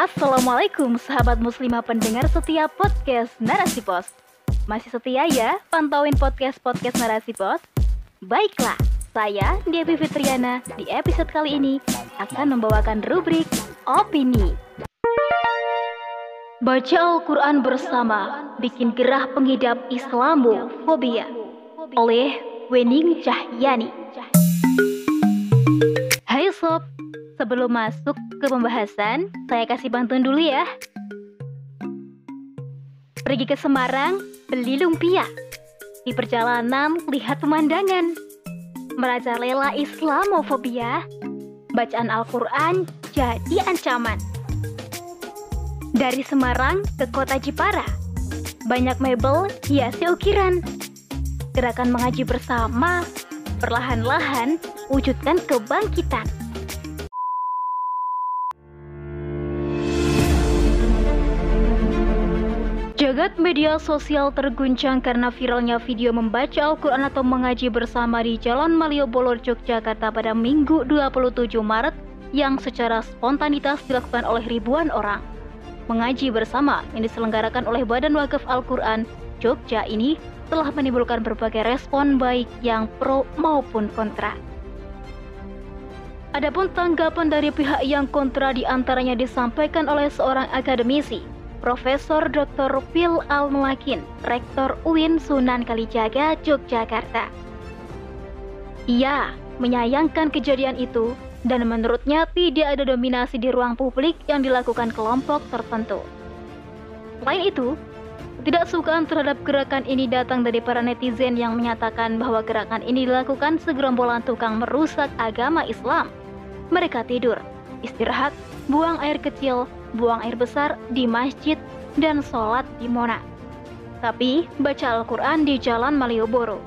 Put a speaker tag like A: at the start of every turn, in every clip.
A: Assalamualaikum sahabat muslimah pendengar setia podcast Narasi Pos. Masih setia ya pantauin podcast-podcast Narasi Pos? Baiklah, saya Devi Fitriana di episode kali ini akan membawakan rubrik Opini. Baca Al-Quran bersama bikin gerah pengidap Islamofobia oleh Wening Cahyani Sebelum masuk ke pembahasan, saya kasih bantuan dulu ya. Pergi ke Semarang, beli lumpia. Di perjalanan, lihat pemandangan. Merajalela Islamofobia, bacaan Al-Quran jadi ancaman. Dari Semarang ke kota Jepara, banyak mebel hiasi ukiran. Gerakan mengaji bersama, perlahan-lahan wujudkan kebangkitan. Jagat media sosial terguncang karena viralnya video membaca Al-Quran atau mengaji bersama di Jalan Malioboro, Yogyakarta pada Minggu 27 Maret yang secara spontanitas dilakukan oleh ribuan orang. Mengaji bersama yang diselenggarakan oleh Badan Wakaf Al-Quran Jogja ini telah menimbulkan berbagai respon baik yang pro maupun kontra. Adapun tanggapan dari pihak yang kontra di antaranya disampaikan oleh seorang akademisi Profesor Dr. Phil Al-Muakin, Rektor UIN Sunan Kalijaga, Yogyakarta. Ia menyayangkan kejadian itu dan menurutnya tidak ada dominasi di ruang publik yang dilakukan kelompok tertentu. Selain itu, ketidaksukaan terhadap gerakan ini datang dari para netizen yang menyatakan bahwa gerakan ini dilakukan segerombolan tukang merusak agama Islam. Mereka tidur, istirahat, buang air kecil, buang air besar di masjid, dan sholat di Monas. Tapi, baca Al-Quran di Jalan Malioboro.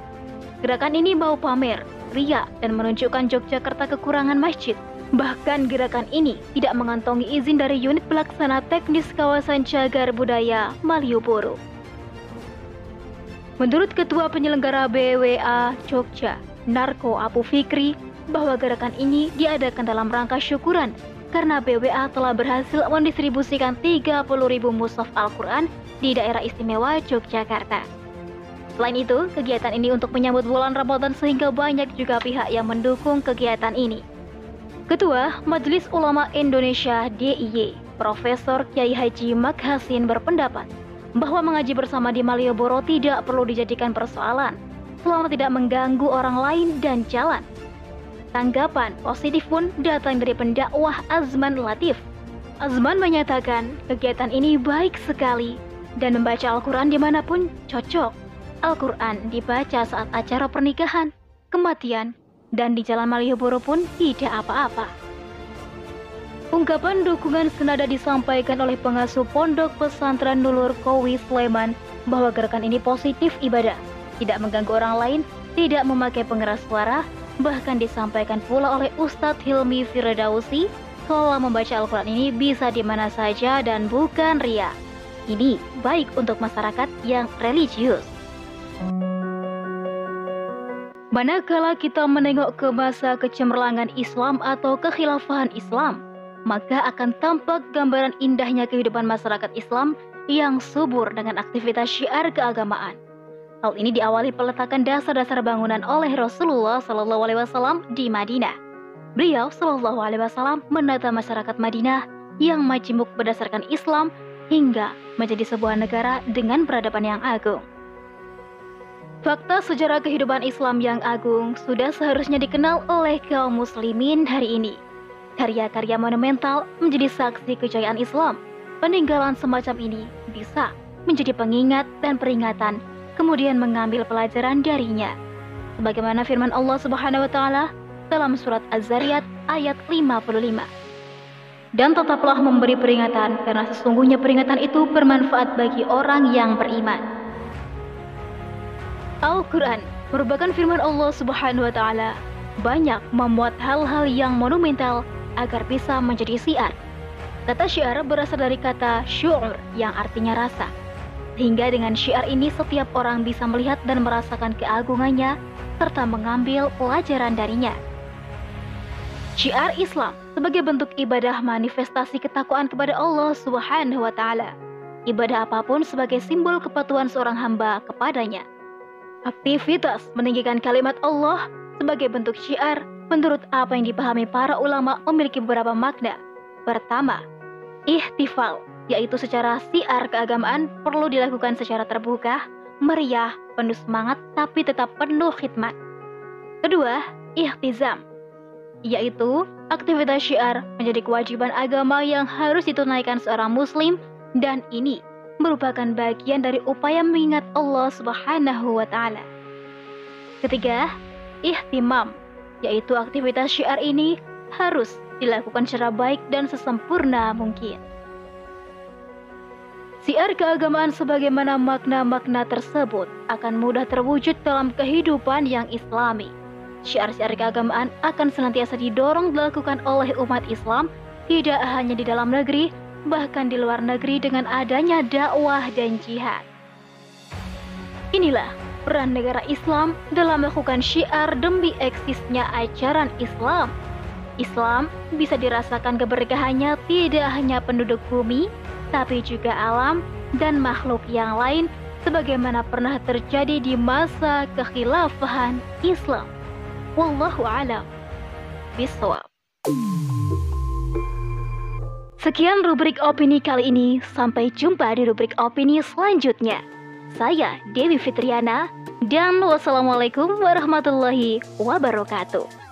A: Gerakan ini mau pamer, ria, dan menunjukkan Yogyakarta kekurangan masjid. Bahkan gerakan ini tidak mengantongi izin dari unit pelaksana teknis kawasan cagar budaya Malioboro. Menurut Ketua Penyelenggara BWA Jogja, Narko Apu Fikri, bahwa gerakan ini diadakan dalam rangka syukuran karena BWA telah berhasil mendistribusikan 30.000 mushaf Al-Quran di daerah istimewa Yogyakarta. Selain itu, kegiatan ini untuk menyambut bulan Ramadan sehingga banyak juga pihak yang mendukung kegiatan ini. Ketua Majelis Ulama Indonesia DIY, Profesor Kiai Haji Makhasin berpendapat bahwa mengaji bersama di Malioboro tidak perlu dijadikan persoalan selama tidak mengganggu orang lain dan jalan Tanggapan positif pun datang dari pendakwah Azman Latif. Azman menyatakan kegiatan ini baik sekali dan membaca Al-Quran di mana pun cocok. Al-Quran dibaca saat acara pernikahan, kematian, dan di Jalan Malioboro pun tidak apa-apa. Ungkapan dukungan senada disampaikan oleh pengasuh Pondok Pesantren Nulur Kowi Sleman bahwa gerakan ini positif ibadah, tidak mengganggu orang lain, tidak memakai pengeras suara, Bahkan disampaikan pula oleh Ustadz Hilmi Firdausi, kalau membaca Al-Quran ini bisa di mana saja dan bukan ria. Ini baik untuk masyarakat yang religius. Manakala kita menengok ke masa kecemerlangan Islam atau kekhilafahan Islam, maka akan tampak gambaran indahnya kehidupan masyarakat Islam yang subur dengan aktivitas syiar keagamaan. Hal ini diawali peletakan dasar-dasar bangunan oleh Rasulullah Shallallahu Alaihi Wasallam di Madinah. Beliau Shallallahu Alaihi Wasallam menata masyarakat Madinah yang majemuk berdasarkan Islam hingga menjadi sebuah negara dengan peradaban yang agung. Fakta sejarah kehidupan Islam yang agung sudah seharusnya dikenal oleh kaum muslimin hari ini. Karya-karya monumental menjadi saksi kejayaan Islam. Peninggalan semacam ini bisa menjadi pengingat dan peringatan kemudian mengambil pelajaran darinya. Sebagaimana firman Allah Subhanahu wa taala dalam surat Az-Zariyat ayat 55. Dan tetaplah memberi peringatan karena sesungguhnya peringatan itu bermanfaat bagi orang yang beriman. Al-Quran merupakan firman Allah Subhanahu wa Ta'ala, banyak memuat hal-hal yang monumental agar bisa menjadi syiar. Kata syiar berasal dari kata syu'ur yang artinya rasa. Hingga dengan syiar ini setiap orang bisa melihat dan merasakan keagungannya serta mengambil pelajaran darinya. Syiar Islam sebagai bentuk ibadah manifestasi ketakwaan kepada Allah Subhanahu wa taala. Ibadah apa pun sebagai simbol kepatuhan seorang hamba kepadanya. Aktivitas meninggikan kalimat Allah sebagai bentuk syiar menurut apa yang dipahami para ulama memiliki beberapa makna. Pertama, ihtifal, yaitu secara siar keagamaan perlu dilakukan secara terbuka, meriah, penuh semangat, tapi tetap penuh khidmat. Kedua, ihtizam, yaitu aktivitas syiar menjadi kewajiban agama yang harus ditunaikan seorang muslim dan ini merupakan bagian dari upaya mengingat Allah Subhanahu wa taala. Ketiga, ihtimam, yaitu aktivitas syiar ini harus dilakukan secara baik dan sesempurna mungkin. Siar keagamaan sebagaimana makna-makna tersebut akan mudah terwujud dalam kehidupan yang islami Syiar-syiar keagamaan akan senantiasa didorong dilakukan oleh umat Islam tidak hanya di dalam negeri, bahkan di luar negeri dengan adanya dakwah dan jihad. Inilah peran negara Islam dalam melakukan syiar demi eksisnya ajaran Islam. Islam bisa dirasakan keberkahannya tidak hanya penduduk bumi, tapi juga alam dan makhluk yang lain sebagaimana pernah terjadi di masa kekhilafahan Islam. Wallahu alam. Bisawab. Sekian rubrik opini kali ini. Sampai jumpa di rubrik opini selanjutnya. Saya Dewi Fitriana dan wassalamualaikum warahmatullahi wabarakatuh.